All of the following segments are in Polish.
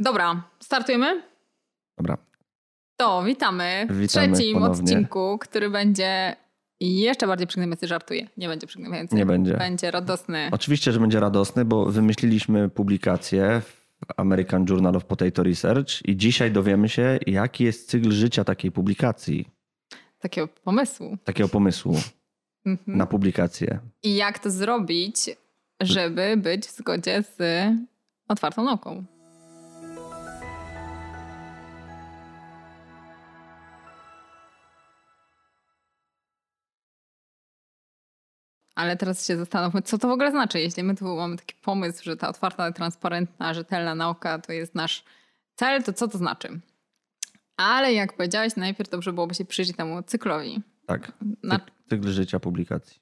Dobra, startujemy? Dobra. To witamy w Witamy trzecim ponownie. odcinku, który będzie jeszcze bardziej przygnębiający. Żartuję. Nie będzie przygnębiający. Nie będzie. Będzie radosny. Oczywiście, że będzie radosny, bo wymyśliliśmy publikację w American Journal of Potato Research i dzisiaj dowiemy się, jaki jest cykl życia takiej publikacji, Takiego pomysłu. takiego pomysłu Mhm. na publikację. I jak to zrobić, żeby być w zgodzie z otwartą nauką. Ale teraz się zastanówmy, co to w ogóle znaczy, jeśli my tu mamy taki pomysł, że ta otwarta, transparentna, rzetelna nauka to jest nasz cel, to co to znaczy? Ale jak powiedziałeś, najpierw dobrze byłoby się przyjrzeć temu cyklowi. Tak, Na cyk- cykl życia publikacji.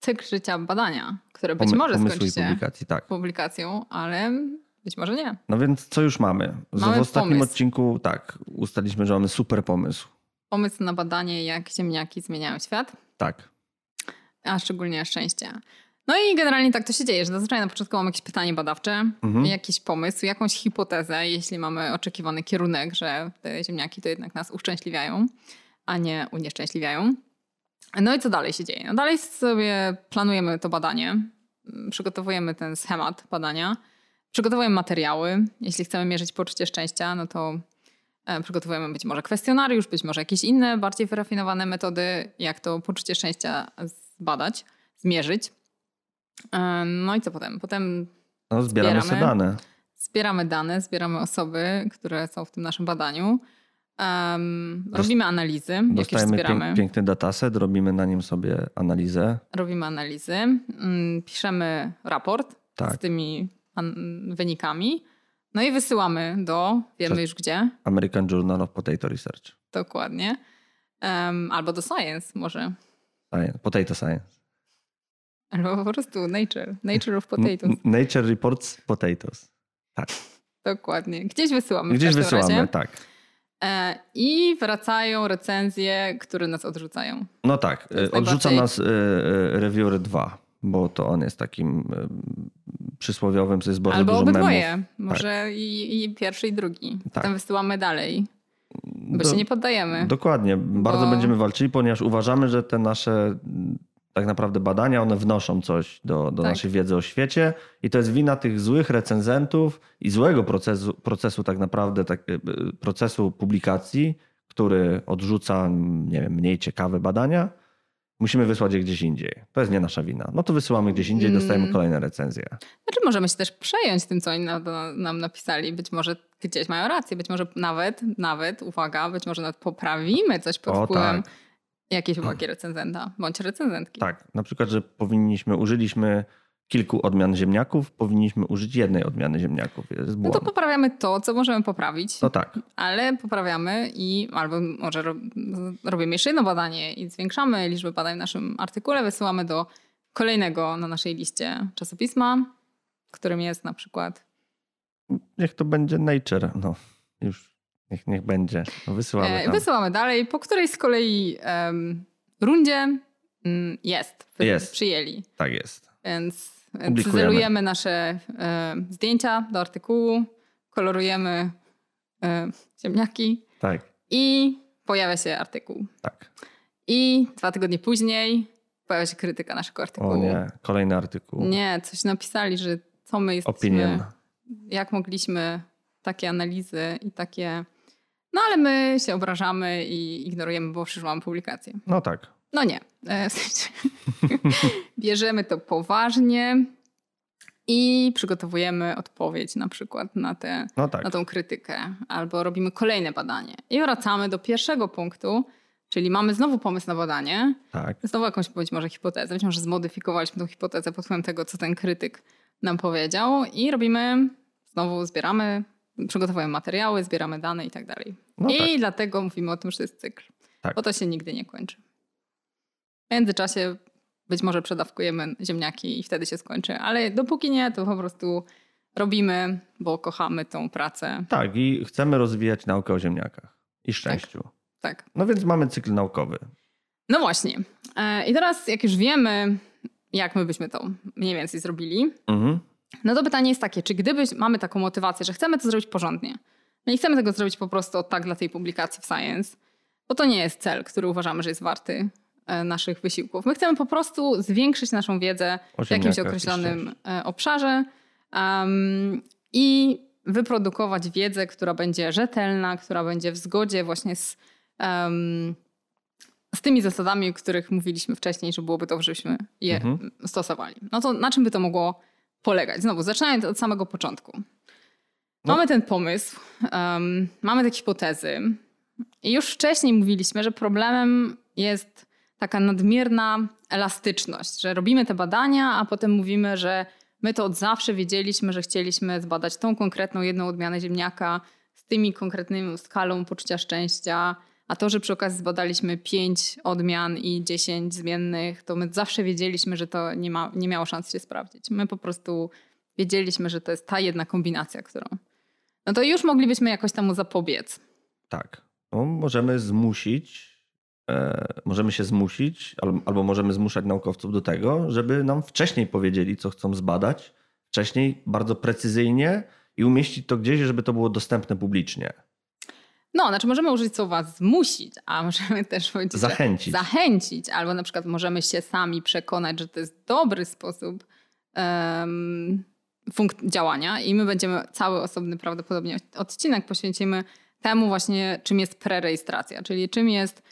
cykl życia badania, które być Pomy- może skończy się publikacji, tak. publikacją, ale być może nie. No więc co już mamy? Mamy w ostatnim pomysł. odcinku, tak, ustaliliśmy, że mamy super pomysł. Pomysł na badanie, jak ziemniaki zmieniają świat, Tak, a szczególnie szczęście. No i generalnie tak to się dzieje, że zazwyczaj na początku mamy jakieś pytanie badawcze, Mhm. jakiś pomysł, jakąś hipotezę, jeśli mamy oczekiwany kierunek, że te ziemniaki to jednak nas uszczęśliwiają, a nie unieszczęśliwiają. No i co dalej się dzieje? No dalej sobie planujemy to badanie, mm, przygotowujemy ten schemat badania, przygotowujemy materiały. Jeśli chcemy mierzyć poczucie szczęścia, no to e, przygotowujemy być może kwestionariusz, być może jakieś inne, bardziej wyrafinowane metody, jak to poczucie szczęścia zbadać, zmierzyć. E, No i co potem? Potem no zbieramy, Zbieramy. sobie dane. zbieramy dane, zbieramy osoby, które są w tym naszym badaniu. Um, robimy analizy, Dostajemy pięk, piękny dataset, robimy na nim sobie analizę. Robimy analizy, mm, piszemy raport Tak. z tymi wynikami. No i wysyłamy do, wiemy Przez- już gdzie, American Journal of Potato Research. dokładnie. Em, albo do Science może. Science. Potato Science. Albo po prostu Nature. Nature of Potatoes. Nature Reports Potatoes. Tak. Dokładnie. Gdzieś wysyłamy Gdzieś wysyłamy, razie. tak. E, I wracają recenzje, które nas odrzucają. No tak. E, Odrzuca najbardziej- nas e, Reviewer 2, bo to on jest takim przysłowiowym, co jest bardzo Albo dużo obydwoje. memów. Może i, i pierwszy, i drugi. Tak. Potem wysyłamy dalej, bo Do- się nie poddajemy. Dokładnie. Bardzo Bo- będziemy walczyli, ponieważ uważamy, że te nasze m, tak naprawdę badania, one wnoszą coś do, do Tak. naszej wiedzy o świecie i to jest wina tych złych recenzentów i złego procesu, procesu tak naprawdę, tak, e, e, procesu publikacji, który odrzuca, nie wiem, mniej ciekawe badania. Musimy wysłać je gdzieś indziej. To jest nie nasza wina. No to wysyłamy gdzieś indziej dostajemy Mm. kolejne recenzje. Znaczy możemy się też przejąć tym, co oni nam, nam napisali. Być może gdzieś mają rację, być może nawet, nawet, uwaga, być może nawet poprawimy coś pod O, wpływem tak. jakiejś uwagi recenzenta bądź recenzentki. Tak, na przykład, że powinniśmy, użyliśmy kilku odmian ziemniaków, powinniśmy użyć jednej odmiany ziemniaków. Jest No to poprawiamy to, co możemy poprawić, No tak, ale poprawiamy i albo może ro, robimy jeszcze jedno badanie i zwiększamy liczbę badań w naszym artykule, wysyłamy do kolejnego na naszej liście czasopisma, którym jest na przykład niech to będzie Nature. No, już niech, niech będzie. No, wysyłamy E, tam. Wysyłamy dalej. Po której z kolei em, rundzie mm, jest, Jest. przyjęli. Tak jest. Więc. Cyzelujemy nasze e, zdjęcia do artykułu, kolorujemy e, ziemniaki Tak, i pojawia się artykuł. tak. I dwa tygodnie później pojawia się krytyka naszego artykułu. O nie, kolejny artykuł. Nie, coś napisali, że co my jesteśmy, Opinion. jak mogliśmy takie analizy i takie... No ale my się obrażamy i ignorujemy, bo mamy publikację. No tak. No nie. E, Bierzemy to poważnie i przygotowujemy odpowiedź na przykład na, tę No tak. na tą krytykę. Albo robimy kolejne badanie. I wracamy do pierwszego punktu, czyli mamy znowu pomysł na badanie, tak. znowu jakąś być może hipotezę, być może zmodyfikowaliśmy tą hipotezę pod wpływem tego, co ten krytyk nam powiedział i robimy, znowu zbieramy, przygotowujemy materiały, zbieramy dane i tak dalej. No I tak. dlatego mówimy o tym, że to jest cykl. Tak. Bo to się nigdy nie kończy. W międzyczasie być może przedawkujemy ziemniaki i wtedy się skończy, ale dopóki nie, to po prostu robimy, bo kochamy tą pracę. Tak, i chcemy rozwijać naukę o ziemniakach i szczęściu. Tak. No więc mamy cykl naukowy. No właśnie. E, I teraz, jak już wiemy, jak my byśmy to mniej więcej zrobili, Mhm. No to pytanie jest takie, czy gdyby mamy taką motywację, że chcemy to zrobić porządnie, my nie chcemy tego zrobić po prostu tak dla tej publikacji w Science, bo to nie jest cel, który uważamy, że jest warty naszych wysiłków. My chcemy po prostu zwiększyć naszą wiedzę w jakimś określonym e, obszarze um, i wyprodukować wiedzę, która będzie rzetelna, która będzie w zgodzie właśnie z, um, z tymi zasadami, o których mówiliśmy wcześniej, że byłoby dobrze, żebyśmy je mhm. stosowali. No to na czym by to mogło polegać? Znowu, zaczynając od samego początku. No. Mamy ten pomysł, um, mamy te hipotezy i już wcześniej mówiliśmy, że problemem jest taka nadmierna elastyczność, że robimy te badania, a potem mówimy, że My to od zawsze wiedzieliśmy, że chcieliśmy zbadać tą konkretną jedną odmianę ziemniaka z tymi konkretnymi skalą poczucia szczęścia, a to, że przy okazji zbadaliśmy pięć odmian i dziesięć zmiennych, to my zawsze wiedzieliśmy, że to nie, ma, nie miało szans się sprawdzić. My po prostu wiedzieliśmy, że to jest ta jedna kombinacja, którą. No to już moglibyśmy jakoś temu zapobiec. Tak. No, możemy zmusić możemy się zmusić, albo możemy zmuszać naukowców do tego, żeby nam wcześniej powiedzieli, co chcą zbadać, wcześniej, bardzo precyzyjnie i umieścić to gdzieś, żeby to było dostępne publicznie. No, znaczy możemy użyć słowa zmusić, a możemy też powiedzieć zachęcić. zachęcić, albo na przykład możemy się sami przekonać, że to jest dobry sposób um, działania i my będziemy cały osobny prawdopodobnie odcinek poświęcimy temu właśnie, czym jest prerejestracja, czyli czym jest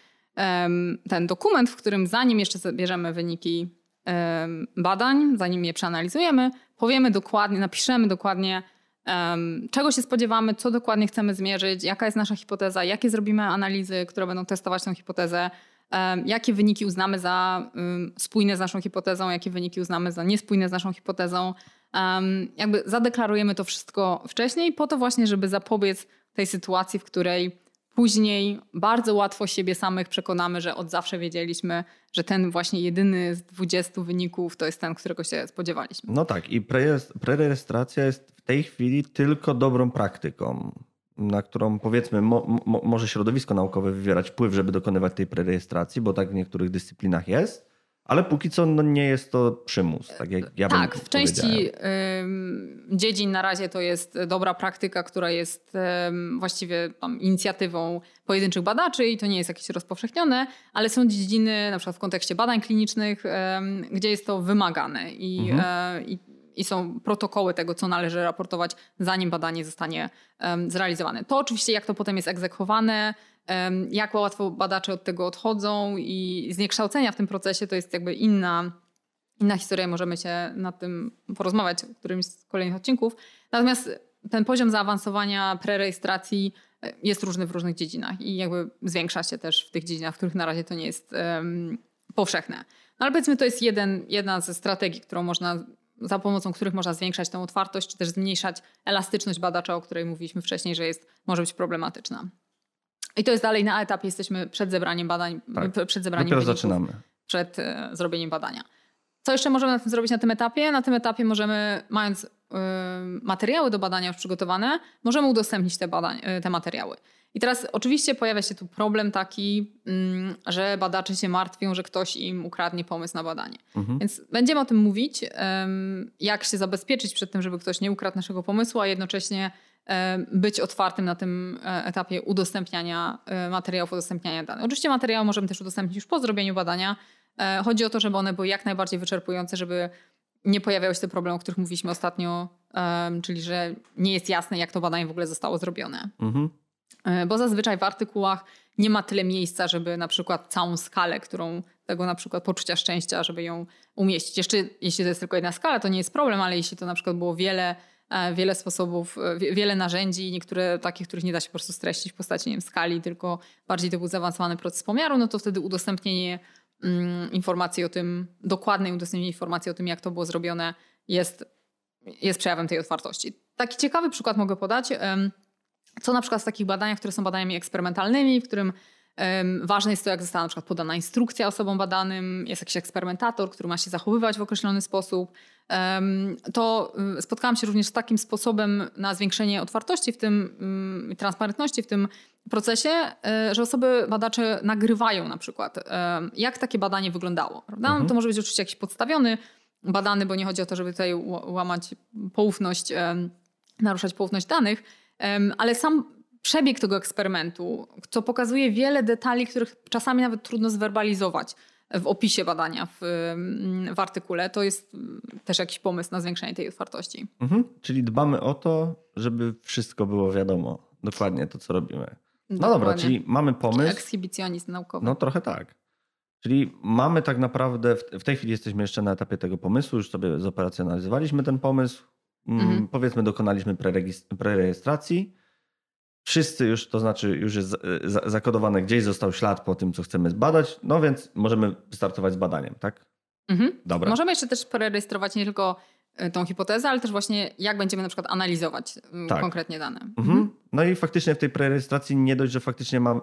ten dokument, w którym zanim jeszcze zabierzemy wyniki badań, zanim je przeanalizujemy, powiemy dokładnie, napiszemy dokładnie, czego się spodziewamy, co dokładnie chcemy zmierzyć, jaka jest nasza hipoteza, jakie zrobimy analizy, które będą testować tę hipotezę, jakie wyniki uznamy za spójne z naszą hipotezą, jakie wyniki uznamy za niespójne z naszą hipotezą. Jakby zadeklarujemy to wszystko wcześniej, po to właśnie, żeby zapobiec tej sytuacji, w której Później bardzo łatwo siebie samych przekonamy, że od zawsze wiedzieliśmy, że ten właśnie jedyny z 20 wyników to jest ten, którego się spodziewaliśmy. No tak, i prerejestracja jest w tej chwili tylko dobrą praktyką, na którą powiedzmy mo, mo, może środowisko naukowe wywierać wpływ, żeby dokonywać tej prerejestracji, bo tak w niektórych dyscyplinach jest. Ale póki co no, nie jest to przymus, tak jak ja Tak, w części dziedzin na razie to jest dobra praktyka, która jest właściwie inicjatywą pojedynczych badaczy i to nie jest jakieś rozpowszechnione, ale są dziedziny, na przykład w kontekście badań klinicznych, gdzie jest to wymagane i, mhm. E, i, i są protokoły tego, co należy raportować, zanim badanie zostanie zrealizowane. To oczywiście, jak to potem jest egzekwowane, jak łatwo badacze od tego odchodzą i zniekształcenia w tym procesie to jest jakby inna, inna historia. Możemy się nad tym porozmawiać w którymś z kolejnych odcinków. Natomiast ten poziom zaawansowania prerejestracji e, jest różny w różnych dziedzinach i jakby zwiększa się też w tych dziedzinach, w których na razie to nie jest um, powszechne. No ale powiedzmy, to jest jeden, jedna ze strategii, którą można, za pomocą których można zwiększać tę otwartość, czy też zmniejszać elastyczność badacza, o której mówiliśmy wcześniej, że jest, może być problematyczna. I to jest dalej na etapie, jesteśmy przed zebraniem badań, tak. przed zebraniem Dopiero zaczynamy. Przed e, zrobieniem badania. Co jeszcze możemy na tym zrobić na tym etapie? Na tym etapie możemy, mając y, materiały do badania już przygotowane, możemy udostępnić te, badań, y, te materiały. I teraz oczywiście pojawia się tu problem taki, y, że badacze się martwią, że ktoś im ukradnie pomysł na badanie. Mhm. Więc będziemy o tym mówić, jak się zabezpieczyć przed tym, żeby ktoś nie ukradł naszego pomysłu, a jednocześnie być otwartym na tym e, etapie udostępniania e, materiałów, udostępniania danych. Oczywiście materiały możemy też udostępnić już po zrobieniu badania. Chodzi o to, żeby one były jak najbardziej wyczerpujące, żeby nie pojawiały się te problemy, o których mówiliśmy ostatnio, czyli że nie jest jasne, jak to badanie w ogóle zostało zrobione. Mhm. Bo zazwyczaj w artykułach nie ma tyle miejsca, żeby na przykład całą skalę, którą tego na przykład poczucia szczęścia, żeby ją umieścić. Jeszcze jeśli to jest tylko jedna skala, to nie jest problem, ale jeśli to na przykład było wiele E, wiele sposobów, e, wiele narzędzi, niektóre takie, których nie da się po prostu streścić w postaci nie wiem, skali, tylko bardziej to był zaawansowany proces pomiaru, no to wtedy udostępnienie mm, informacji o tym, dokładnej udostępnienie informacji o tym, jak to było zrobione, jest, jest przejawem tej otwartości. Taki ciekawy przykład mogę podać. Co na przykład w takich badaniach, które są badaniami eksperymentalnymi, w którym Ważne jest to, jak została na przykład podana instrukcja osobom badanym, jest jakiś eksperymentator, który ma się zachowywać w określony sposób. To y, spotkałam się również z takim sposobem na zwiększenie otwartości w tym, mm, transparentności w tym procesie, e, że osoby badacze nagrywają na przykład, jak takie badanie wyglądało. Prawda? No mhm. To może być oczywiście jakiś podstawiony badany, bo nie chodzi o to, żeby tutaj łamać poufność, naruszać poufność danych, ale sam przebieg tego eksperymentu, co pokazuje wiele detali, których czasami nawet trudno zwerbalizować w opisie badania w, w artykule, to jest też jakiś pomysł na zwiększenie tej otwartości. Mhm. Czyli dbamy o to, żeby wszystko było wiadomo, dokładnie to, co robimy. No Dokładnie. dobra, czyli mamy pomysł. Ekshibicjonizm naukowy. No trochę tak. Czyli mamy tak naprawdę, w tej chwili jesteśmy jeszcze na etapie tego pomysłu, już sobie zoperacjonalizowaliśmy ten pomysł. Mm, mhm. Powiedzmy, dokonaliśmy prerejestracji. Wszyscy już, to znaczy już jest zakodowane, gdzieś został ślad po tym, co chcemy zbadać, no więc możemy startować z badaniem, tak? Mhm. Dobra. Możemy jeszcze też prerejestrować nie tylko e, tą hipotezę, ale też właśnie jak będziemy na przykład analizować mm, tak. konkretnie dane. Mhm. Mhm. No i faktycznie w tej prerejestracji nie dość, że faktycznie ma,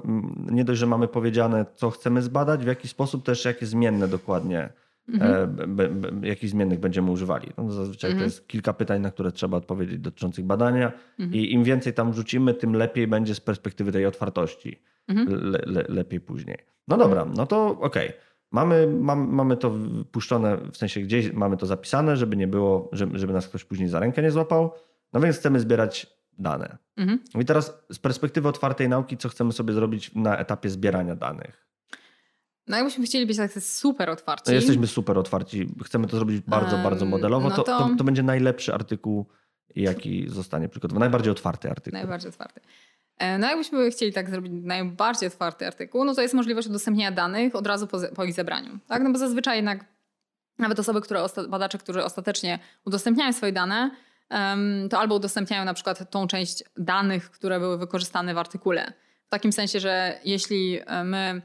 nie dość, że mamy powiedziane, co chcemy zbadać, w jaki sposób też jakie zmienne dokładnie mhm. e, jakich zmiennych będziemy używali. No, zazwyczaj mhm. to jest kilka pytań, na które trzeba odpowiedzieć dotyczących badania mhm. i im więcej tam wrzucimy, tym lepiej będzie z perspektywy tej otwartości. Mhm. Le, le, lepiej później. No dobra, no to okej. Okay. Mamy, mam, mamy to puszczone, w sensie gdzieś mamy to zapisane, żeby nie było, żeby, żeby nas ktoś później za rękę nie złapał. No więc chcemy zbierać dane. Mhm. I teraz z perspektywy otwartej nauki, co chcemy sobie zrobić na etapie zbierania danych? No jakbyśmy chcieli być tak super otwarci. No jesteśmy super otwarci. Chcemy to zrobić bardzo, um, bardzo modelowo. No to... To, to, to będzie najlepszy artykuł, jaki zostanie przygotowany. Najbardziej otwarty artykuł. Najbardziej otwarty. E, no jakbyśmy chcieli tak zrobić najbardziej otwarty artykuł, no to jest możliwość udostępnienia danych od razu po, po ich zebraniu. Tak? No bo zazwyczaj jednak nawet osoby, które, badacze, którzy ostatecznie udostępniają swoje dane, to albo udostępniają na przykład tą część danych, które były wykorzystane w artykule. W takim sensie, że jeśli e, my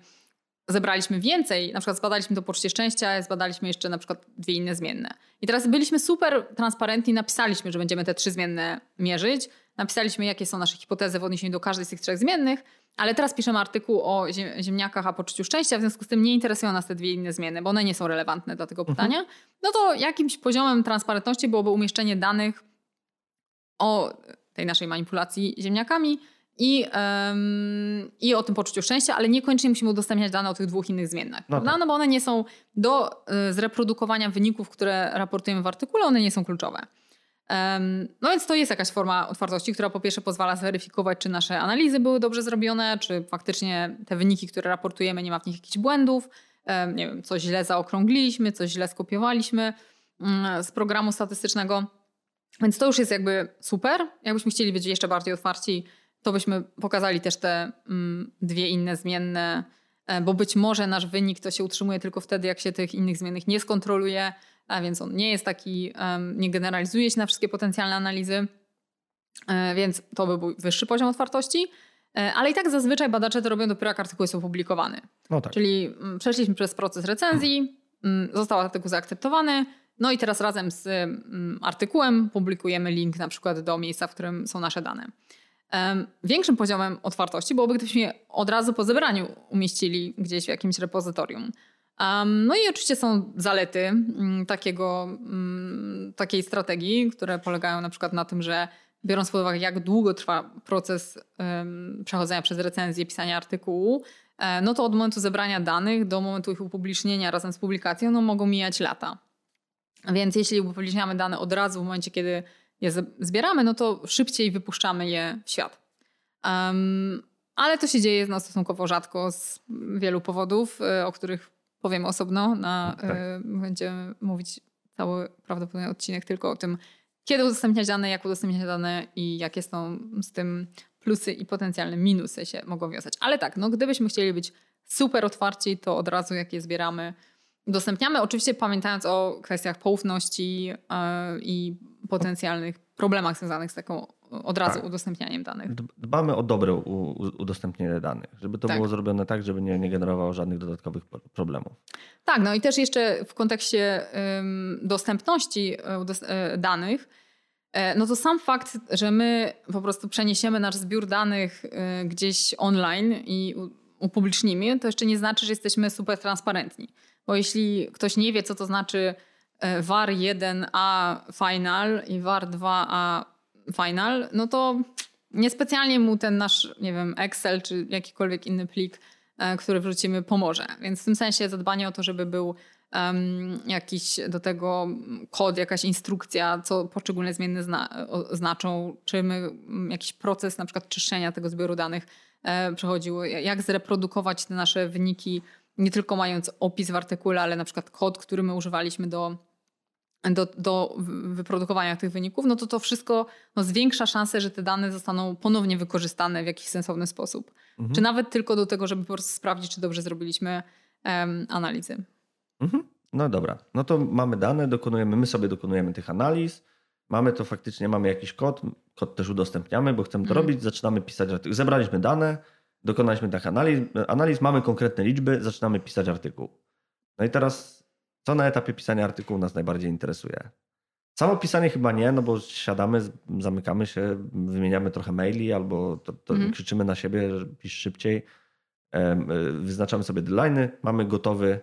zebraliśmy więcej, na przykład zbadaliśmy to poczucie szczęścia, zbadaliśmy jeszcze na przykład dwie inne zmienne. I teraz byliśmy super transparentni, napisaliśmy, że będziemy te trzy zmienne mierzyć, napisaliśmy, jakie są nasze hipotezy w odniesieniu do każdej z tych trzech zmiennych, ale teraz piszemy artykuł o ziemniakach, a poczuciu szczęścia, w związku z tym nie interesują nas te dwie inne zmiany, bo one nie są relevantne dla tego mhm. pytania. No to jakimś poziomem transparentności byłoby umieszczenie danych o tej naszej manipulacji ziemniakami i, um, i o tym poczuciu szczęścia, ale niekoniecznie musimy udostępniać dane o tych dwóch innych zmiennach. No, tak. no bo one nie są do y, zreprodukowania wyników, które raportujemy w artykule, one nie są kluczowe. Um, no więc to jest jakaś forma otwartości, która po pierwsze pozwala zweryfikować, czy nasze analizy były dobrze zrobione, czy faktycznie te wyniki, które raportujemy, nie ma w nich jakichś błędów, um, nie wiem, coś źle zaokrągliliśmy, coś źle skopiowaliśmy um, z programu statystycznego. Więc to już jest jakby super. Jakbyśmy chcieli być jeszcze bardziej otwarci, to byśmy pokazali też te mm, dwie inne zmienne, e, bo być może nasz wynik to się utrzymuje tylko wtedy, jak się tych innych zmiennych nie skontroluje, a więc on nie jest taki, nie generalizuje się na wszystkie potencjalne analizy, e, więc to by był wyższy poziom otwartości. E, ale i tak zazwyczaj badacze to robią dopiero jak artykuł jest opublikowany. No tak. Czyli mm, przeszliśmy przez proces recenzji, hmm. został artykuł zaakceptowany, no i teraz razem z mm, artykułem publikujemy link na przykład do miejsca, w którym są nasze dane. Większym poziomem otwartości byłoby, gdybyśmy od razu po zebraniu umieścili gdzieś w jakimś repozytorium. No i oczywiście są zalety mm, takiego, mm, takiej strategii, które polegają na przykład na tym, że biorąc pod uwagę, jak długo trwa proces przechodzenia przez recenzję, pisania artykułu, e, no to od momentu zebrania danych do momentu ich upublicznienia razem z publikacją no mogą mijać lata. Więc jeśli upubliczniamy dane od razu w momencie, kiedy je zbieramy, no to szybciej wypuszczamy je w świat. Um, ale to się dzieje no, stosunkowo rzadko z wielu powodów, e, o których powiem osobno. Na, tak. y, będziemy mówić cały prawdopodobnie odcinek tylko o tym, kiedy udostępniać dane, jak udostępniać dane i jakie są z tym plusy i potencjalne minusy się mogą wiązać. Ale tak, no, gdybyśmy chcieli być super otwarci, to od razu jak je zbieramy, udostępniamy. Oczywiście pamiętając o kwestiach poufności yy, i potencjalnych problemach związanych z taką od razu tak. udostępnianiem danych. Dbamy o dobre udostępnienie danych, żeby to tak. było zrobione tak, żeby nie, nie generowało żadnych dodatkowych problemów. Tak, no i też jeszcze w kontekście dostępności e, danych, e, no to sam fakt, że my po prostu przeniesiemy nasz zbiór danych e, gdzieś online i upublicznimy, to jeszcze nie znaczy, że jesteśmy super transparentni. Bo jeśli ktoś nie wie, co to znaczy VAR 1A final i VAR 2A final, no to niespecjalnie mu ten nasz, nie wiem, Excel czy jakikolwiek inny plik, e, który wrzucimy, pomoże. Więc w tym sensie zadbanie o to, żeby był um, jakiś do tego kod, jakaś instrukcja, co poszczególne zmienne zna znaczą, czy my, jakiś proces na przykład czyszczenia tego zbioru danych e, przechodził, jak zreprodukować te nasze wyniki, nie tylko mając opis w artykule, ale na przykład kod, który my używaliśmy do do, do wyprodukowania tych wyników, no to to wszystko no, zwiększa szansę, że te dane zostaną ponownie wykorzystane w jakiś sensowny sposób. Mhm. Czy nawet tylko do tego, żeby po prostu sprawdzić, czy dobrze zrobiliśmy um, analizy. Mhm. No dobra, no to mamy dane, dokonujemy, my sobie dokonujemy tych analiz, mamy to faktycznie, mamy jakiś kod, kod też udostępniamy, bo chcemy to mhm. robić, zaczynamy pisać. Zebraliśmy dane, dokonaliśmy tych analiz, analiz, mamy konkretne liczby, zaczynamy pisać artykuł. No i teraz co na etapie pisania artykułu nas najbardziej interesuje? Samo pisanie chyba nie, no bo siadamy, zamykamy się, wymieniamy trochę maili albo to, to mm. krzyczymy na siebie, pisz szybciej. Wyznaczamy sobie deadline'y, mamy gotowy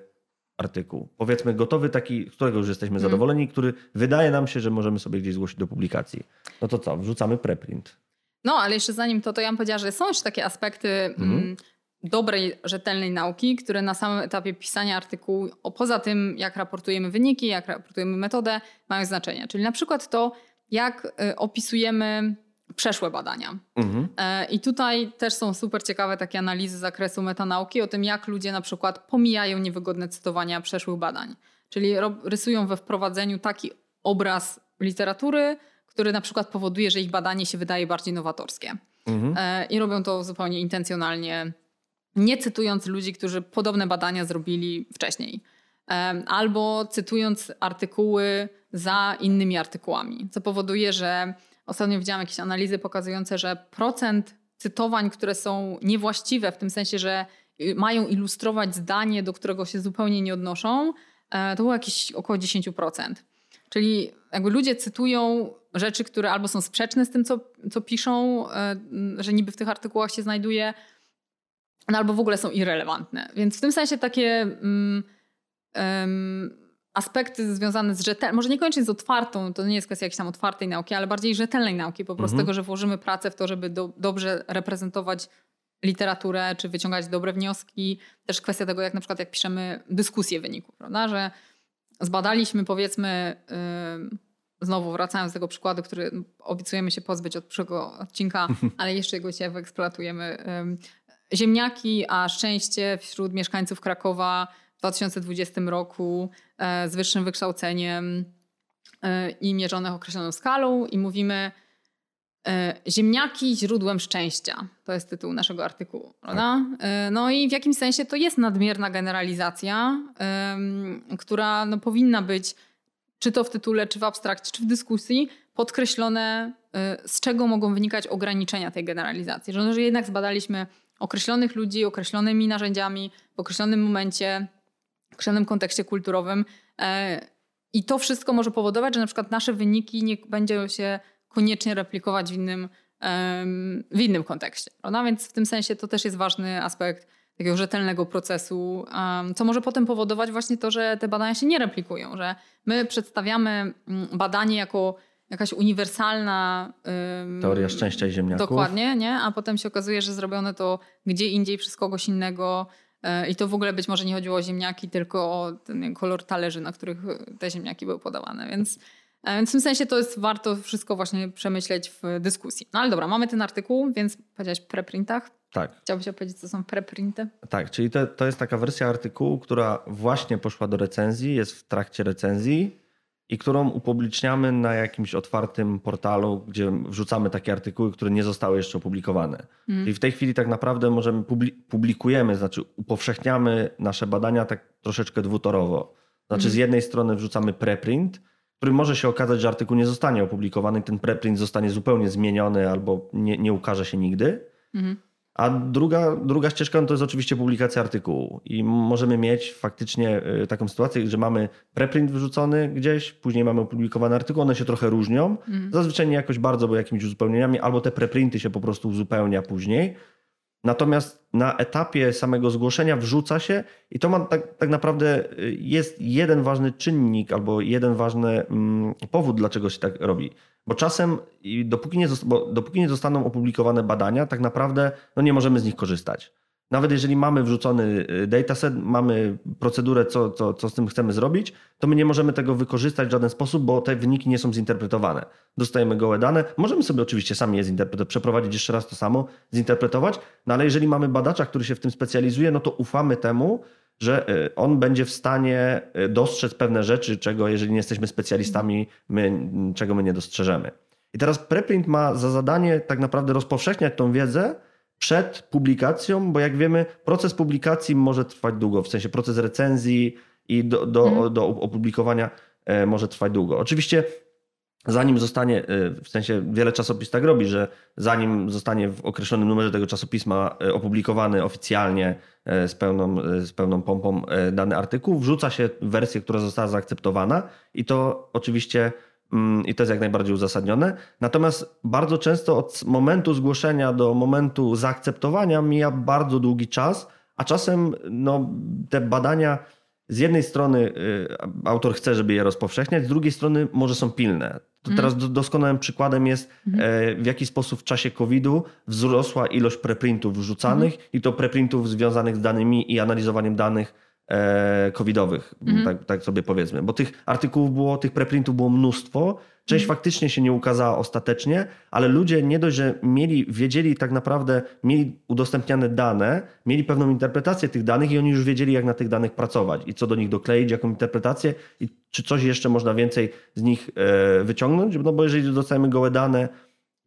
artykuł. Powiedzmy gotowy taki, z którego już jesteśmy mm. zadowoleni, który wydaje nam się, że możemy sobie gdzieś zgłosić do publikacji. No to co? Wrzucamy preprint. No, ale jeszcze zanim to, to ja bym powiedziała, że są jeszcze takie aspekty mm dobrej, rzetelnej nauki, które na samym etapie pisania artykułu, poza tym jak raportujemy wyniki, jak raportujemy metodę, mają znaczenie. Czyli na przykład to, jak y, opisujemy przeszłe badania. Mhm. E, I tutaj też są super ciekawe takie analizy z zakresu metanauki o tym, jak ludzie na przykład pomijają niewygodne cytowania przeszłych badań. Czyli rysują we wprowadzeniu taki obraz literatury, który na przykład powoduje, że ich badanie się wydaje bardziej nowatorskie. Mhm. E, I robią to zupełnie intencjonalnie nie cytując ludzi, którzy podobne badania zrobili wcześniej, albo cytując artykuły za innymi artykułami, co powoduje, że ostatnio widziałam jakieś analizy pokazujące, że procent cytowań, które są niewłaściwe, w tym sensie, że y, mają ilustrować zdanie, do którego się zupełnie nie odnoszą, e, to było jakieś około 10%. Czyli jakby ludzie cytują rzeczy, które albo są sprzeczne z tym, co, co piszą, e, że niby w tych artykułach się znajduje, no albo w ogóle są irrelevantne. Więc w tym sensie takie um, um, aspekty związane z rzetelnością, może niekoniecznie z otwartą, to nie jest kwestia jakiejś tam otwartej nauki, ale bardziej rzetelnej nauki, po prostu mhm. tego, że włożymy pracę w to, żeby do, dobrze reprezentować literaturę, czy wyciągać dobre wnioski. Też kwestia tego, jak na przykład jak piszemy dyskusję wyników, prawda, że zbadaliśmy powiedzmy... Yy, znowu wracając do tego przykładu, który obiecujemy się pozbyć od przyszłego odcinka, ale jeszcze go się wyeksploatujemy. Ziemniaki, a szczęście wśród mieszkańców Krakowa w 2020 roku e, z wyższym wykształceniem i mierzonych określoną skalą i mówimy Ziemniaki źródłem szczęścia. To jest tytuł naszego artykułu. Prawda? No i w jakimś sensie to jest nadmierna generalizacja, która no, powinna być czy to w tytule, czy w abstrakcie, czy w dyskusji podkreślone, z czego mogą wynikać ograniczenia tej generalizacji. Że, no, że jednak zbadaliśmy określonych ludzi, określonymi narzędziami, w określonym momencie, w określonym kontekście kulturowym. E, I to wszystko może powodować, że na przykład nasze wyniki nie będzie się koniecznie replikować w innym, w innym kontekście. Prawda? Więc w tym sensie to też jest ważny aspekt takiego rzetelnego procesu, co może potem powodować właśnie to, że te badania się nie replikują, że my przedstawiamy mm, badanie jako jakaś uniwersalna. Teoria szczęścia i ziemniaków. Dokładnie, nie? A potem się okazuje, że zrobione to gdzie indziej przez kogoś innego. E, I to w ogóle być może nie chodziło o ziemniaki, tylko o ten kolor talerzy, na których te ziemniaki były podawane. Więc, więc w tym sensie to jest warto wszystko właśnie przemyśleć w dyskusji. No ale dobra, mamy ten artykuł, więc powiedziałeś preprintach. Tak. Chciałbyś opowiedzieć, co są preprinty? Tak, czyli to, to jest taka wersja artykułu, która właśnie poszła do recenzji, jest w trakcie recenzji i którą upubliczniamy na jakimś otwartym portalu, gdzie wrzucamy takie artykuły, które nie zostały jeszcze opublikowane. Mm. Czyli w tej chwili tak naprawdę możemy publikujemy, znaczy upowszechniamy nasze badania tak troszeczkę dwutorowo. Znaczy mm. z jednej strony wrzucamy preprint, który może się okazać, że artykuł nie zostanie opublikowany, ten preprint zostanie zupełnie zmieniony albo nie, nie ukaże się nigdy. Mm. A druga, druga ścieżka no to jest oczywiście publikacja artykułu. I możemy mieć faktycznie y, taką sytuację, że mamy preprint wyrzucony gdzieś, później mamy opublikowany artykuł, one się trochę różnią. Mm. Zazwyczaj nie jakoś bardzo, bo jakimiś uzupełnieniami, albo te preprinty się po prostu uzupełnia później. Natomiast na etapie samego zgłoszenia wrzuca się i to ma tak, tak naprawdę y, jest jeden ważny czynnik albo jeden ważny mm, powód, dlaczego się tak robi. Bo czasem, dopóki nie, bo dopóki nie zostaną opublikowane badania, tak naprawdę no nie możemy z nich korzystać. Nawet jeżeli mamy wrzucony y, dataset, mamy procedurę, co, co, co z tym chcemy zrobić, to my nie możemy tego wykorzystać w żaden sposób, bo te wyniki nie są zinterpretowane. Dostajemy gołe dane, możemy sobie oczywiście sami je zinterpretować, przeprowadzić jeszcze raz to samo, zinterpretować, no ale jeżeli mamy badacza, który się w tym specjalizuje, no to ufamy temu, że y, on będzie w stanie y, dostrzec pewne rzeczy, czego jeżeli nie jesteśmy specjalistami, my, czego my nie dostrzeżemy. I teraz preprint ma za zadanie tak naprawdę rozpowszechniać tą wiedzę, przed publikacją, bo jak wiemy, proces publikacji może trwać długo, w sensie proces recenzji i do, do, mhm. do opublikowania e, może trwać długo. Oczywiście zanim zostanie, e, w sensie wiele czasopis tak robi, że zanim zostanie w określonym numerze tego czasopisma e, opublikowany oficjalnie z pełną, z pełną pompą dany artykuł, wrzuca się wersję, która została zaakceptowana i to oczywiście i to jest jak najbardziej uzasadnione. Natomiast bardzo często od momentu zgłoszenia do momentu zaakceptowania mija bardzo długi czas, a czasem no, te badania z jednej strony y, autor chce, żeby je rozpowszechniać, z drugiej strony może są pilne. To teraz mm. doskonałym przykładem jest, mm. w jaki sposób w czasie COVID-u wzrosła ilość preprintów wrzucanych mm. i to preprintów związanych z danymi i analizowaniem danych covidowych, mhm. tak, tak, sobie powiedzmy. Bo tych artykułów było, tych preprintów było mnóstwo. Część mhm. faktycznie się nie ukazała ostatecznie, ale ludzie nie dość, że mieli, wiedzieli tak naprawdę, mieli udostępniane dane, mieli pewną interpretację tych danych i oni już wiedzieli, jak na tych danych pracować i co do nich dokleić, jaką interpretację i czy coś jeszcze można więcej z nich e, wyciągnąć. No bo jeżeli dostajemy gołe dane,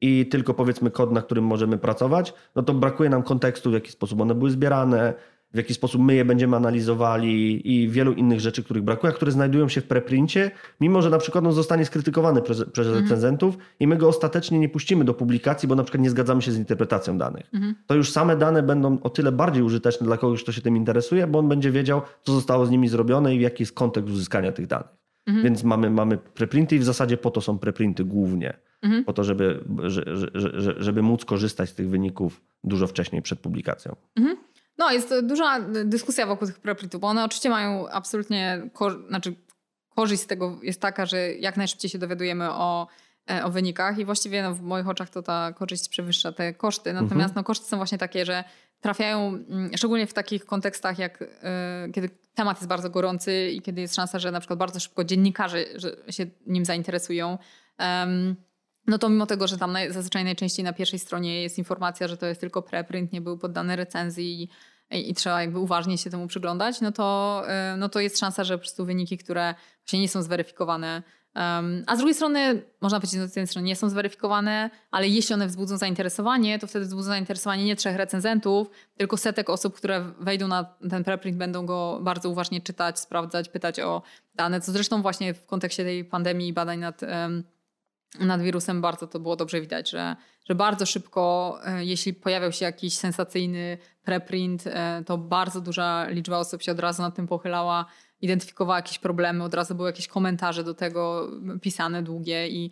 i tylko powiedzmy kod, na którym możemy pracować, no to brakuje nam kontekstu, w jaki sposób one były zbierane, w jaki sposób my je będziemy analizowali i wielu innych rzeczy, których brakuje, a które znajdują się w preprincie, mimo że na przykład on zostanie skrytykowany przez, przez mhm. recenzentów i my go ostatecznie nie puścimy do publikacji, bo na przykład nie zgadzamy się z interpretacją danych. Mhm. To już same dane będą o tyle bardziej użyteczne dla kogoś, kto się tym interesuje, bo on będzie wiedział, co zostało z nimi zrobione i jaki jest kontekst uzyskania tych danych. Mhm. Więc mamy, mamy preprinty i w zasadzie po to są preprinty głównie. Mhm. Po to, żeby, żeby, żeby móc korzystać z tych wyników dużo wcześniej przed publikacją. Mhm. No, jest duża dyskusja wokół tych preprintów, bo one oczywiście mają absolutnie, ko- znaczy korzyść z tego jest taka, że jak najszybciej się dowiadujemy o, e, o wynikach i właściwie no, w moich oczach to ta korzyść przewyższa te koszty. Natomiast mhm. no, koszty są właśnie takie, że trafiają mm, szczególnie w takich kontekstach, jak e, kiedy temat jest bardzo gorący i kiedy jest szansa, że na przykład bardzo szybko dziennikarze się nim zainteresują. Um, no to mimo tego, że tam zazwyczaj najczęściej na pierwszej stronie jest informacja, że to jest tylko preprint, nie był poddany recenzji i, trzeba jakby uważnie się temu przyglądać, no to, y, no to jest szansa, że po prostu wyniki, które właśnie nie są zweryfikowane, um, a z drugiej strony, można powiedzieć, że z jednej strony nie są zweryfikowane, ale jeśli one wzbudzą zainteresowanie, to wtedy wzbudzą zainteresowanie nie trzech recenzentów, tylko setek osób, które wejdą na ten preprint, będą go bardzo uważnie czytać, sprawdzać, pytać o dane, co zresztą właśnie w kontekście tej pandemii i badań nad um, nad wirusem bardzo to było dobrze widać, że, że bardzo szybko, e, jeśli pojawiał się jakiś sensacyjny preprint, e, to bardzo duża liczba osób się od razu nad tym pochylała, identyfikowała jakieś problemy, od razu były jakieś komentarze do tego pisane, długie i,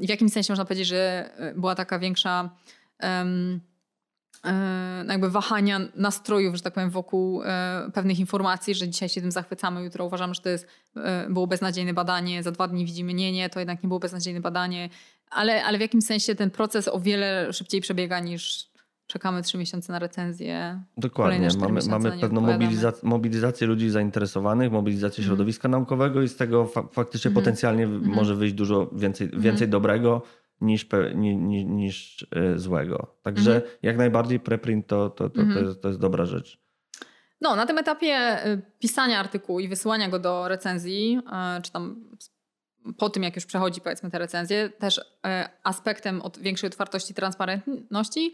w jakimś sensie można powiedzieć, że e, była taka większa um, jakby wahania nastrojów, że tak powiem, wokół e, pewnych informacji, że dzisiaj się tym zachwycamy, jutro uważamy, że to jest, e, było beznadziejne badanie, za dwa dni widzimy, nie, nie, to jednak nie było beznadziejne badanie, ale, ale w jakimś sensie ten proces o wiele szybciej przebiega niż czekamy trzy miesiące na recenzję. Dokładnie, mamy, mamy pewną mobilizację, mobilizację ludzi zainteresowanych, mobilizację mm. środowiska naukowego i z tego fa faktycznie mm. potencjalnie mm. może wyjść dużo więcej, mhm. więcej dobrego niż, niż, niż e, złego. Także mhm. jak najbardziej preprint to, to, to, mhm. to, jest, to jest dobra rzecz. No, na tym etapie e, pisania artykułu i wysyłania go do recenzji, e, czy tam po tym, jak już przechodzi powiedzmy te recenzje, też aspektem od większej otwartości, transparentności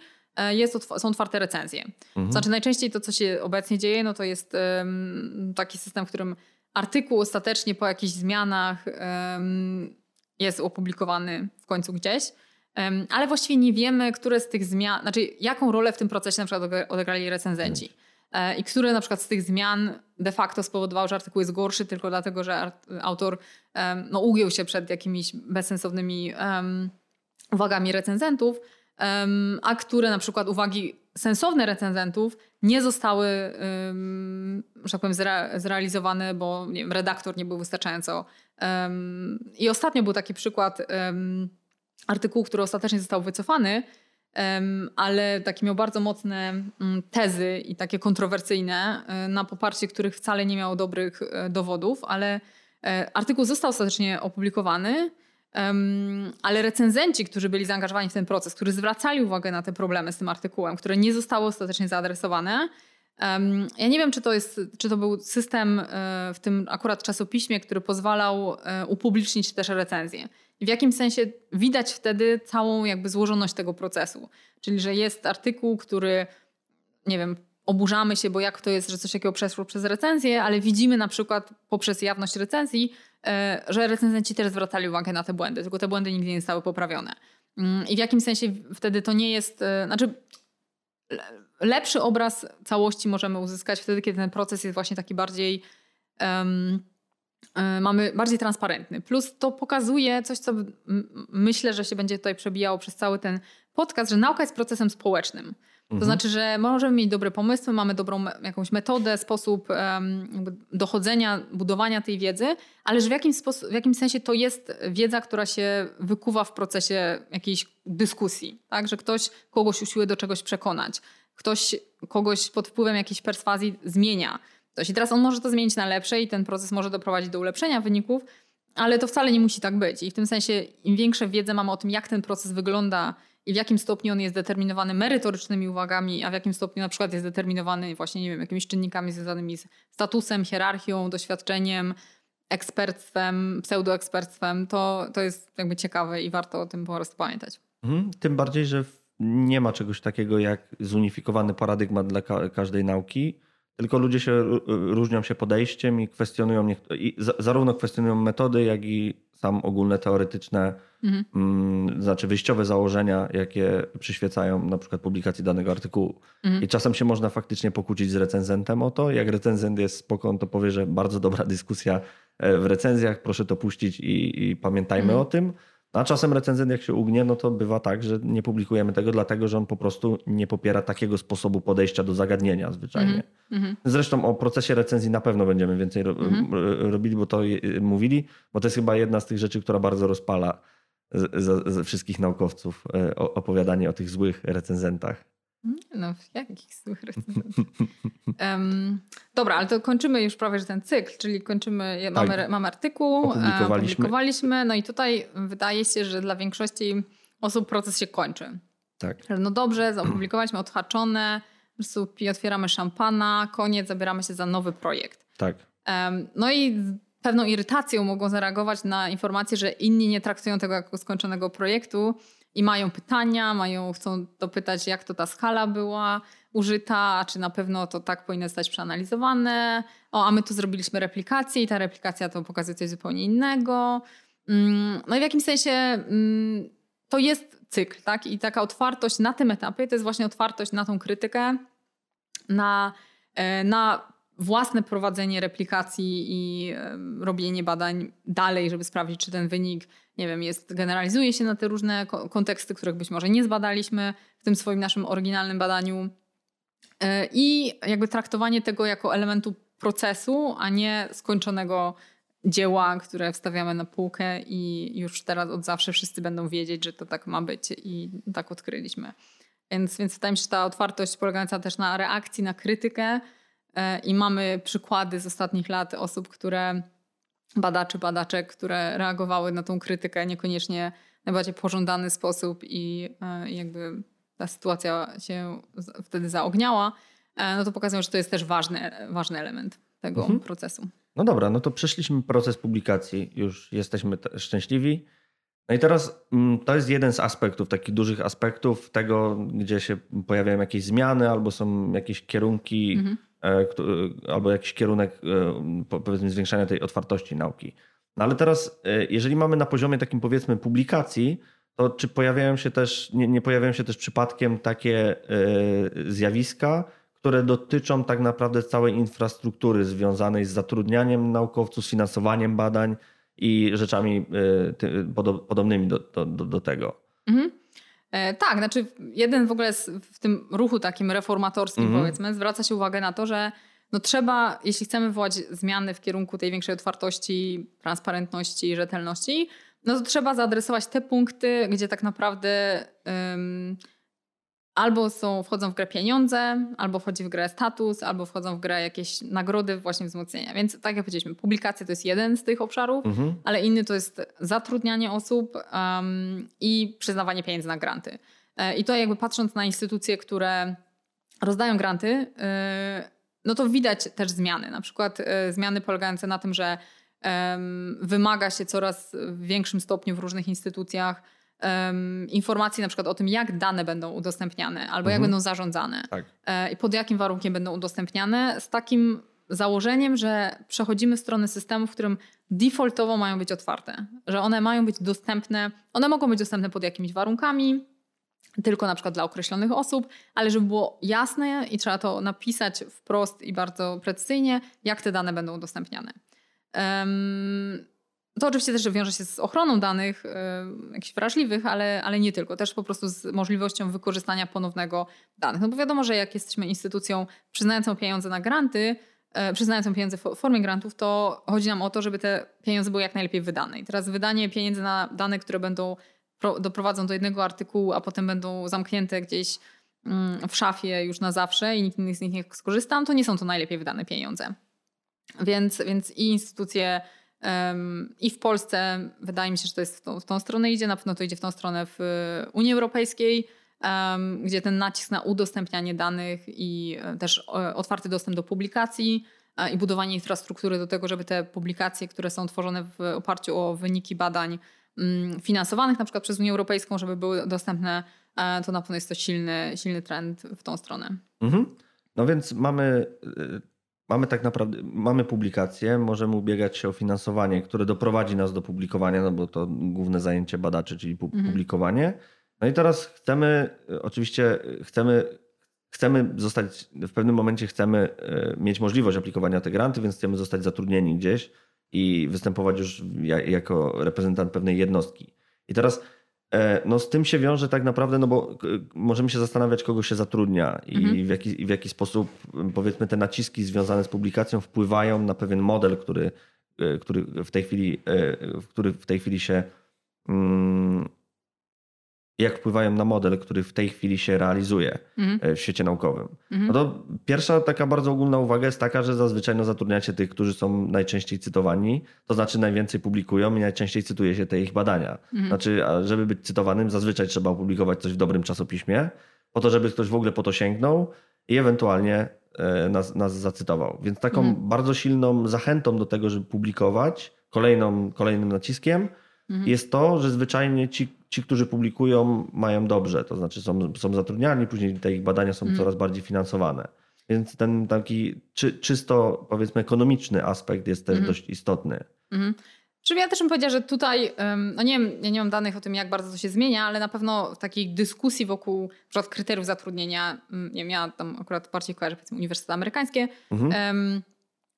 jest, są otwarte recenzje. Mhm. Znaczy najczęściej to, co się obecnie dzieje, no to jest taki system, w którym artykuł ostatecznie po jakichś zmianach jest opublikowany w końcu gdzieś. Ale właściwie nie wiemy, które z tych zmian, znaczy jaką rolę w tym procesie na przykład odegrali recenzenci. E, I które na przykład z tych zmian de facto spowodowały, że artykuł jest gorszy tylko dlatego, że autor no, ugiął się przed jakimiś bezsensownymi um, uwagami recenzentów, um, a które na przykład uwagi sensowne recenzentów nie zostały, um, że tak powiem, zre zrealizowane, bo nie wiem, redaktor nie był wystarczająco i ostatnio był taki przykład artykułu, który ostatecznie został wycofany, ale takie miał bardzo mocne mm, tezy i takie kontrowersyjne, e, na poparcie których wcale nie miał dobrych e, dowodów, ale e, artykuł został ostatecznie opublikowany. ale recenzenci, którzy byli zaangażowani w ten proces, którzy zwracali uwagę na te problemy z tym artykułem, które nie zostały ostatecznie zaadresowane, ja nie wiem, czy to, jest, czy to był system w tym akurat czasopiśmie, który pozwalał upublicznić też recenzję. W jakim sensie widać wtedy całą jakby złożoność tego procesu. Czyli, że jest artykuł, który, nie wiem, oburzamy się, bo jak to jest, że coś takiego przeszło przez recenzję, ale widzimy na przykład poprzez jawność recenzji, e, że recenzenci też zwracali uwagę na te błędy, tylko te błędy nigdy nie zostały poprawione. Mm, I w jakim sensie wtedy to nie jest, e, znaczy lepszy obraz całości możemy uzyskać wtedy, kiedy ten proces jest właśnie taki bardziej um, mamy bardziej transparentny. Plus to pokazuje coś, co myślę, że się będzie tutaj przebijało przez cały ten podcast, że nauka jest procesem społecznym. Mhm. To znaczy, że możemy mieć dobre pomysły, mamy dobrą jakąś metodę, sposób um, dochodzenia, budowania tej wiedzy, ale że w jakim, sposób, w jakim sensie to jest wiedza, która się wykuwa w procesie jakiejś dyskusji. Tak? Że ktoś kogoś usiłuje do czegoś przekonać, ktoś kogoś pod wpływem jakiejś perswazji zmienia coś. I teraz on może to zmienić na lepsze i ten proces może doprowadzić do ulepszenia wyników, ale to wcale nie musi tak być. I w tym sensie im większe wiedzę mamy o tym, jak ten proces wygląda i w jakim stopniu on jest determinowany merytorycznymi uwagami, a w jakim stopniu na przykład jest determinowany właśnie, nie wiem, jakimiś czynnikami związanymi z statusem, hierarchią, doświadczeniem, ekspertstwem, pseudoekspertstwem, to, to jest jakby ciekawe i warto o tym po prostu pamiętać. Mhm, tym bardziej, że nie ma czegoś takiego jak zunifikowany paradygmat dla każdej nauki tylko ludzie się różnią się podejściem i kwestionują, i zarówno kwestionują metody, jak i sam ogólne teoretyczne, mhm. mm, znaczy wyjściowe założenia, jakie przyświecają na przykład publikacji danego artykułu. Mhm. I czasem się można faktycznie pokłócić z recenzentem o to. Jak recenzent jest spoko, on to powie, że bardzo dobra dyskusja e, w recenzjach, proszę to puścić i, i pamiętajmy mhm. o tym. A czasem recenzent jak się ugnie, no to bywa tak, że nie publikujemy tego, dlatego że on po prostu nie popiera takiego sposobu podejścia do zagadnienia zwyczajnie. Mm -hmm. Zresztą o procesie recenzji na pewno będziemy więcej ro mm -hmm. robili, bo to mówili, bo to jest chyba jedna z tych rzeczy, która bardzo rozpala z, z, z wszystkich naukowców e, opowiadanie o tych złych recenzentach. No, jakich złych recenzentów? um, dobra, ale to kończymy już prawie że ten cykl, czyli kończymy, tak. mamy, mamy artykuł, opublikowaliśmy. opublikowaliśmy, no i tutaj wydaje się, że dla większości osób proces się kończy. Tak. No dobrze, zaopublikowaliśmy odhaczone, po prostu otwieramy szampana, koniec, zabieramy się za nowy projekt. Tak. Um, no i pewną irytacją mogą zareagować na informację, że inni nie traktują tego jako skończonego projektu, i mają pytania, mają, chcą dopytać, jak to ta skala była użyta, czy na pewno to tak powinno zostać przeanalizowane. O, a my tu zrobiliśmy replikację i ta replikacja to pokazuje coś zupełnie innego. Mm, no i w jakimś sensie mm, to jest cykl, tak? I taka otwartość na tym etapie to jest właśnie otwartość na tą krytykę, na, e, na własne prowadzenie replikacji i robienie badań dalej, żeby sprawdzić, czy ten wynik, nie wiem, jest, generalizuje się na te różne konteksty, których być może nie zbadaliśmy w tym swoim naszym oryginalnym badaniu. E, I jakby traktowanie tego jako elementu procesu, a nie skończonego dzieła, które wstawiamy na półkę i już teraz od zawsze wszyscy będą wiedzieć, że to tak ma być i tak odkryliśmy. Więc, więc wydaje mi się, że ta otwartość polegająca też na reakcji, na krytykę, E, I mamy przykłady z ostatnich lat osób, które, badaczy, badaczek, które reagowały na tą krytykę niekoniecznie najbardziej pożądany sposób i e, jakby ta sytuacja się wtedy zaogniała, e, no to pokazują, że to jest też ważny, ważny element tego mhm. procesu. No dobra, no to przeszliśmy proces publikacji, już jesteśmy szczęśliwi. No i teraz mm, to jest jeden z aspektów, takich dużych aspektów tego, gdzie się pojawiają jakieś zmiany albo są jakieś kierunki. Mhm E, albo jakiś kierunek e, powiedzmy zwiększania tej otwartości nauki. No ale teraz, e, jeżeli mamy na poziomie takim powiedzmy publikacji, to czy pojawiają się też, nie, nie pojawiają się też przypadkiem takie zjawiska, które dotyczą tak naprawdę całej infrastruktury związanej z zatrudnianiem naukowców, z finansowaniem badań i rzeczami podobnymi do, do, do tego. Mhm. E, tak, znaczy jeden w ogóle w tym ruchu takim reformatorskim -hmm. powiedzmy zwraca się uwagę na to, że no trzeba, jeśli chcemy wywołać zmiany w kierunku tej większej otwartości, transparentności i rzetelności, no to trzeba zaadresować te punkty, gdzie tak naprawdę um, albo są, wchodzą w grę pieniądze, albo wchodzi w grę status, albo wchodzą w grę jakieś nagrody, właśnie wzmocnienia. Więc tak jak powiedzieliśmy, publikacja to jest jeden z tych obszarów, mhm. ale inny to jest zatrudnianie osób um, i przyznawanie pieniędzy na granty. E, I to jakby patrząc na instytucje, które rozdają granty, e, no to widać też zmiany. Na przykład e, zmiany polegające na tym, że wymaga się coraz w większym stopniu w różnych instytucjach um, informacji na przykład o tym, jak dane będą udostępniane albo mhm. jak będą zarządzane tak. e, i pod jakim warunkiem będą udostępniane, z takim założeniem, że przechodzimy w stronę systemu, w którym defaultowo mają być otwarte, że one mają być dostępne, one mogą być dostępne pod jakimiś warunkami, tylko na przykład dla określonych osób, ale żeby było jasne i trzeba to napisać wprost i bardzo precyzyjnie, jak te dane będą udostępniane. Um, to oczywiście też wiąże się z ochroną danych yy, jakichś wrażliwych, ale, ale nie tylko. Też po prostu z możliwością wykorzystania ponownego danych. No bo wiadomo, że jak jesteśmy instytucją przyznającą pieniądze na granty, yy, przyznającą pieniądze w formie grantów, to chodzi nam o to, żeby te pieniądze były jak najlepiej wydane. I teraz wydanie pieniędzy na dane, które będą doprowadzą do jednego artykułu, a potem będą zamknięte gdzieś mm, w szafie już na zawsze i nikt inny z nich nie skorzysta, to nie są to najlepiej wydane pieniądze. Więc, więc i instytucje i w Polsce wydaje mi się, że to jest w tą, w tą, stronę idzie, na pewno to idzie w tą stronę w Unii Europejskiej, gdzie ten nacisk na udostępnianie danych i e, też e, otwarty dostęp do publikacji i budowanie infrastruktury do tego, żeby te publikacje, które są tworzone w oparciu o wyniki badań mm, finansowanych na przykład przez Unię Europejską, żeby były dostępne, e, to na pewno jest to silny, silny trend w tą stronę. Mhm. No więc mamy mamy tak naprawdę, mamy publikację, możemy ubiegać się o finansowanie, które doprowadzi nas do publikowania, no bo to główne zajęcie badaczy, czyli mhm. publikowanie. No i teraz chcemy, oczywiście chcemy, chcemy zostać, w pewnym momencie chcemy e, mieć możliwość aplikowania te granty, więc chcemy zostać zatrudnieni gdzieś i występować już jako reprezentant pewnej jednostki. I teraz E, no z tym się wiąże tak naprawdę, no bo możemy się zastanawiać, kogo się zatrudnia i mhm. w, jaki, w jaki sposób powiedzmy te naciski związane z publikacją wpływają na pewien model, który, e, który w tej chwili, e, który w tej chwili się mm, jak wpływają na model, który w tej chwili się realizuje mhm. w świecie naukowym. Mhm. No to pierwsza taka bardzo ogólna uwaga jest taka, że zazwyczaj no, zatrudniacie tych, którzy są najczęściej cytowani, to znaczy najwięcej publikują i najczęściej cytuje się te ich badania. Mhm. Znaczy, żeby być cytowanym, zazwyczaj trzeba opublikować coś w dobrym czasopiśmie, po to, żeby ktoś w ogóle po to sięgnął i ewentualnie e, nas, nas zacytował. Więc taką mhm. bardzo silną zachętą do tego, żeby publikować, kolejną, kolejnym naciskiem mhm. jest to, że zwyczajnie ci, ci, którzy publikują, mają dobrze, to znaczy są, są zatrudniani, później te ich badania są mhm. coraz bardziej finansowane. Więc ten taki czy, czysto, powiedzmy, ekonomiczny aspekt jest też mhm. dość istotny. Mhm. Ja też bym powiedziała, że tutaj, no nie wiem, ja nie mam danych o tym, jak bardzo to się zmienia, ale na pewno w takiej dyskusji wokół na przykład kryteriów zatrudnienia, mm, nie wiem, ja tam akurat bardziej kojarzę powiedzmy uniwersytety amerykańskie, mhm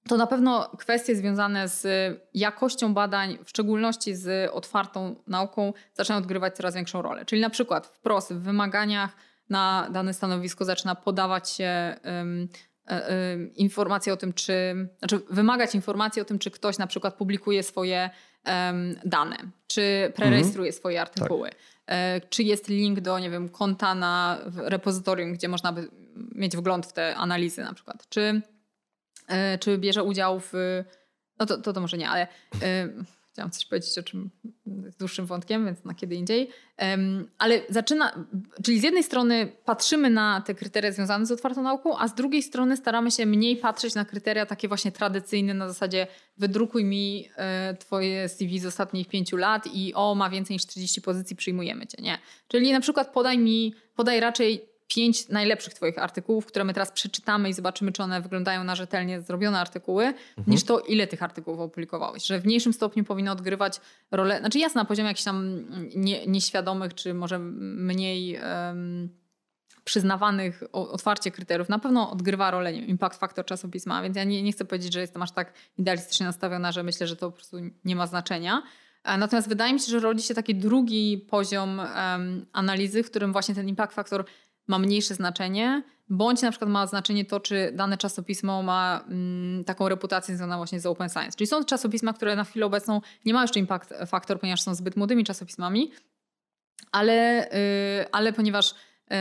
to na pewno kwestie związane z jakością badań, w szczególności z otwartą nauką, zaczynają odgrywać coraz większą rolę. Czyli na przykład wprost w wymaganiach na dane stanowisko zaczyna podawać się um, um, informacje o tym, czy, znaczy wymagać informacji o tym, czy ktoś na przykład publikuje swoje um, dane, czy prerejestruje mhm. swoje artykuły. Tak. E, czy jest link do, nie wiem, konta na repozytorium, gdzie można by mieć wgląd w te analizy na przykład. Czy czy bierze udział w. No to, to, to może nie, ale e, chciałam coś powiedzieć o czym z dłuższym wątkiem, więc na kiedy indziej. Ale zaczyna, czyli z jednej strony patrzymy na te kryteria związane z otwartą nauką, a z drugiej strony staramy się mniej patrzeć na kryteria takie właśnie tradycyjne na zasadzie wydrukuj mi e, twoje CV z ostatnich pięciu lat i o, ma więcej niż 40 pozycji, przyjmujemy cię. Nie. Czyli na przykład podaj mi, podaj raczej pięć najlepszych Twoich artykułów, które my teraz przeczytamy i zobaczymy, czy one wyglądają na rzetelnie zrobione artykuły, mhm. niż to, ile tych artykułów opublikowałeś. Że w mniejszym stopniu powinno odgrywać rolę, znaczy jasne, na poziomie jakichś tam nie, nieświadomych, czy może mniej um, przyznawanych otwarcie kryteriów, na pewno odgrywa rolę nie, impact factor czasopisma, więc ja nie, nie chcę powiedzieć, że jestem aż tak idealistycznie nastawiona, że myślę, że to po prostu nie ma znaczenia. E, natomiast wydaje mi się, że rodzi się taki drugi poziom um, analizy, w którym właśnie ten impact factor ma mniejsze znaczenie, bądź na przykład ma znaczenie to, czy dane czasopismo ma mm, taką reputację związaną właśnie z open science. Czyli są czasopisma, które na chwilę obecną nie mają jeszcze impact factor, ponieważ są zbyt młodymi czasopismami, ale, yy, ale ponieważ yy,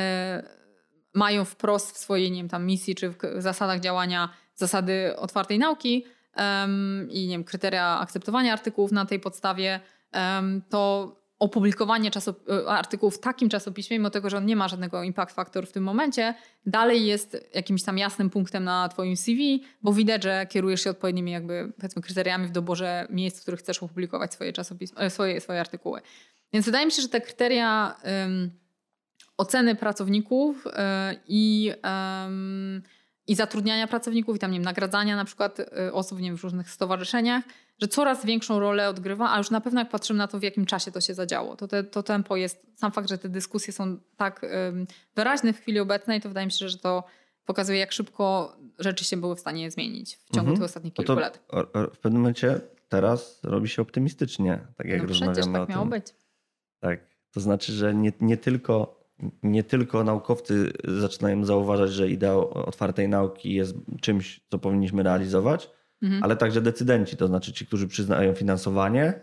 mają wprost w swojej nie wiem, tam misji czy w zasadach działania zasady otwartej nauki um, i nie wiem, kryteria akceptowania artykułów na tej podstawie, to opublikowanie czasop- artykułu w takim czasopiśmie, mimo tego, że on nie ma żadnego impact factor w tym momencie, dalej jest jakimś tam jasnym punktem na twoim CV, bo widać, że kierujesz się odpowiednimi jakby powiedzmy kryteriami w doborze miejsc, w których chcesz opublikować swoje czasopisma, swoje, swoje artykuły. Więc wydaje mi się, że te kryteria oceny pracowników y, i, i zatrudniania pracowników i tam nie wiem, nagradzania na przykład y, osób nie wiem, w różnych stowarzyszeniach, że coraz większą rolę odgrywa, a już na pewno jak patrzymy na to, w jakim czasie to się zadziało, to, te, to tempo jest, sam fakt, że te dyskusje są tak wyraźne w chwili obecnej, to wydaje mi się, że to pokazuje, jak szybko rzeczy się były w stanie zmienić w ciągu mhm. tych ostatnich kilku no lat. W pewnym momencie teraz robi się optymistycznie, tak jak no rozmawiamy tak o miało tym. być. Tak, to znaczy, że nie, nie tylko nie tylko naukowcy zaczynają zauważać, że idea otwartej nauki jest czymś, co powinniśmy realizować, mhm. ale także decydenci, to znaczy ci, którzy przyznają finansowanie,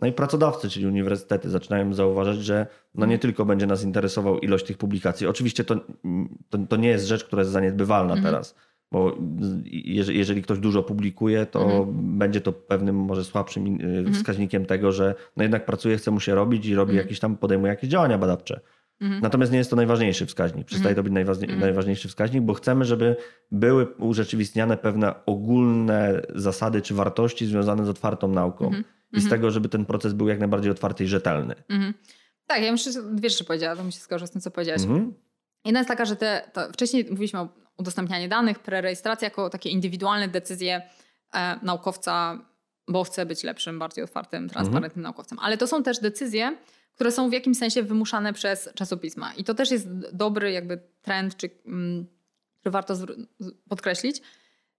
no i pracodawcy, czyli uniwersytety, zaczynają zauważać, że no nie mhm. tylko będzie nas interesował ilość tych publikacji. Oczywiście to, to, to nie jest rzecz, która jest zaniedbywalna mhm. teraz, bo jeżeli, jeżeli, ktoś dużo publikuje, to mhm. będzie to pewnym może słabszym y, mhm. wskaźnikiem tego, że no jednak pracuje, chce mu się robić i robi mhm. jakieś tam, podejmuje jakieś działania badawcze. Mhm. Natomiast nie jest to najważniejszy wskaźnik. Przestaje to być najważniejszy, najważniejszy wskaźnik, bo chcemy, żeby były urzeczywistniane pewne ogólne zasady czy wartości związane z otwartą nauką. I z tego, żeby ten proces był jak najbardziej otwarty i rzetelny. Tak, ja muszę dwie rzeczy powiedziała, to mi się zgadza z tym, co powiedziałaś. Jedna jest taka, że te, wcześniej mówiliśmy o udostępnianiu danych, prerejestracji jako takie indywidualne decyzje e, naukowca, bo chce być lepszym, bardziej otwartym, transparentnym mhm. naukowcem. Ale to są też decyzje, które są w jakimś sensie wymuszane przez czasopisma. I to też jest dobry jakby trend, czy, mm, który warto podkreślić,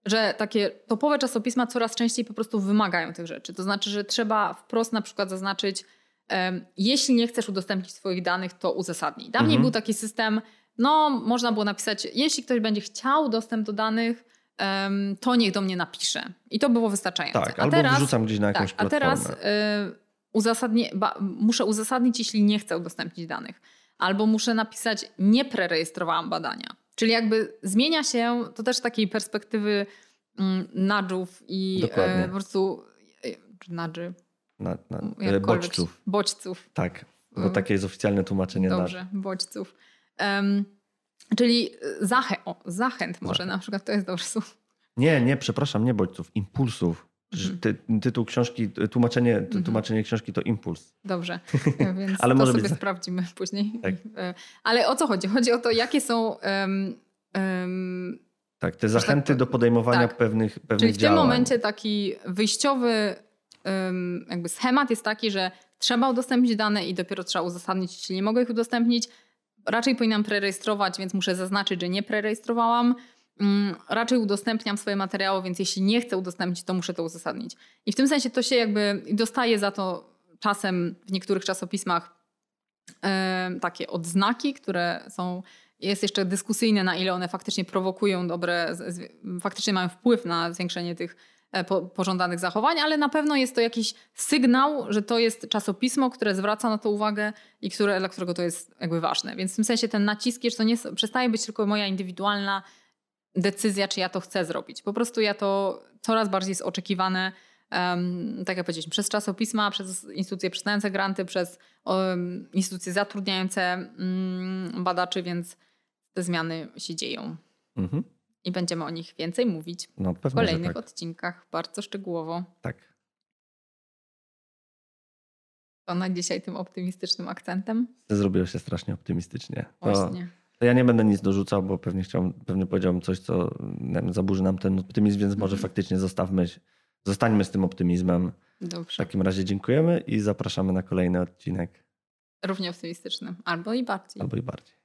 że takie topowe czasopisma coraz częściej po prostu wymagają tych rzeczy. To znaczy, że trzeba wprost na przykład zaznaczyć, um, jeśli nie chcesz udostępnić swoich danych, to uzasadnij. Dawniej mhm. był taki system, no można było napisać, jeśli ktoś będzie chciał dostęp do danych, um, to niech do mnie napisze. I to było wystarczające. Tak, a albo teraz, wrzucam gdzieś na jakąś tak, platformę. A teraz y, uzasadnie, ba, muszę uzasadnić, jeśli nie chcę udostępnić danych. Albo muszę napisać, nie prerejestrowałam badania. Czyli jakby zmienia się to też takiej perspektywy mm, nudżów i e, po prostu e, nudży. Na, na, e, bodźców. Bodźców. Tak, bo takie jest oficjalne tłumaczenie. Dobrze, nudge. bodźców. Um, czyli zachę o, zachęt może zachęt. na przykład, to jest dobre słowo. Nie, nie, przepraszam, nie bodźców, impulsów. Mhm. Ty, tytuł książki, tłumaczenie, mhm. tłumaczenie książki to impuls. Dobrze, więc Ale to może sobie być... sprawdzimy później. Tak. E, ale o co chodzi? Chodzi o to, jakie są... Um, um, tak, te zachęty tak, do podejmowania tak. pewnych, pewnych Czyli w działań. tym momencie taki wyjściowy um, jakby schemat jest taki, że trzeba udostępnić dane i dopiero trzeba uzasadnić, jeśli nie mogę ich udostępnić. Raczej powinnam prerejestrować, więc muszę zaznaczyć, że nie prerejestrowałam raczej udostępniam swoje materiały, więc jeśli nie chcę udostępnić, to muszę to uzasadnić. I w tym sensie to się jakby dostaje za to czasem w niektórych czasopismach e, takie odznaki, które są jest jeszcze dyskusyjne, na ile one faktycznie prowokują dobre, faktycznie mają wpływ na zwiększenie tych e, po, pożądanych zachowań, ale na pewno jest to jakiś sygnał, że to jest czasopismo, które zwraca na to uwagę i które, dla którego to jest jakby ważne. Więc w tym sensie ten nacisk, to nie przestaje być tylko moja indywidualna decyzja, czy ja to chcę zrobić. Po prostu ja to coraz bardziej jest oczekiwane, um, tak jak powiedzieliśmy, przez czasopisma, przez instytucje przyznające granty, przez um, instytucje zatrudniające um, badaczy, więc te zmiany się dzieją. Mhm. I będziemy o nich więcej mówić no, w kolejnych tak. odcinkach, bardzo szczegółowo. Tak. To na dzisiaj tym optymistycznym akcentem. Zrobiło się strasznie optymistycznie. Właśnie. To ja nie będę nic dorzucał, bo pewnie chciałbym, pewnie powiedziałbym coś, co wiem, zaburzy nam ten optymizm, więc może mhm. faktycznie zostawmy, zostańmy z tym optymizmem. Dobrze. W takim razie dziękujemy i zapraszamy na kolejny odcinek. Równie optymistyczny, albo i bardziej. Albo i bardziej.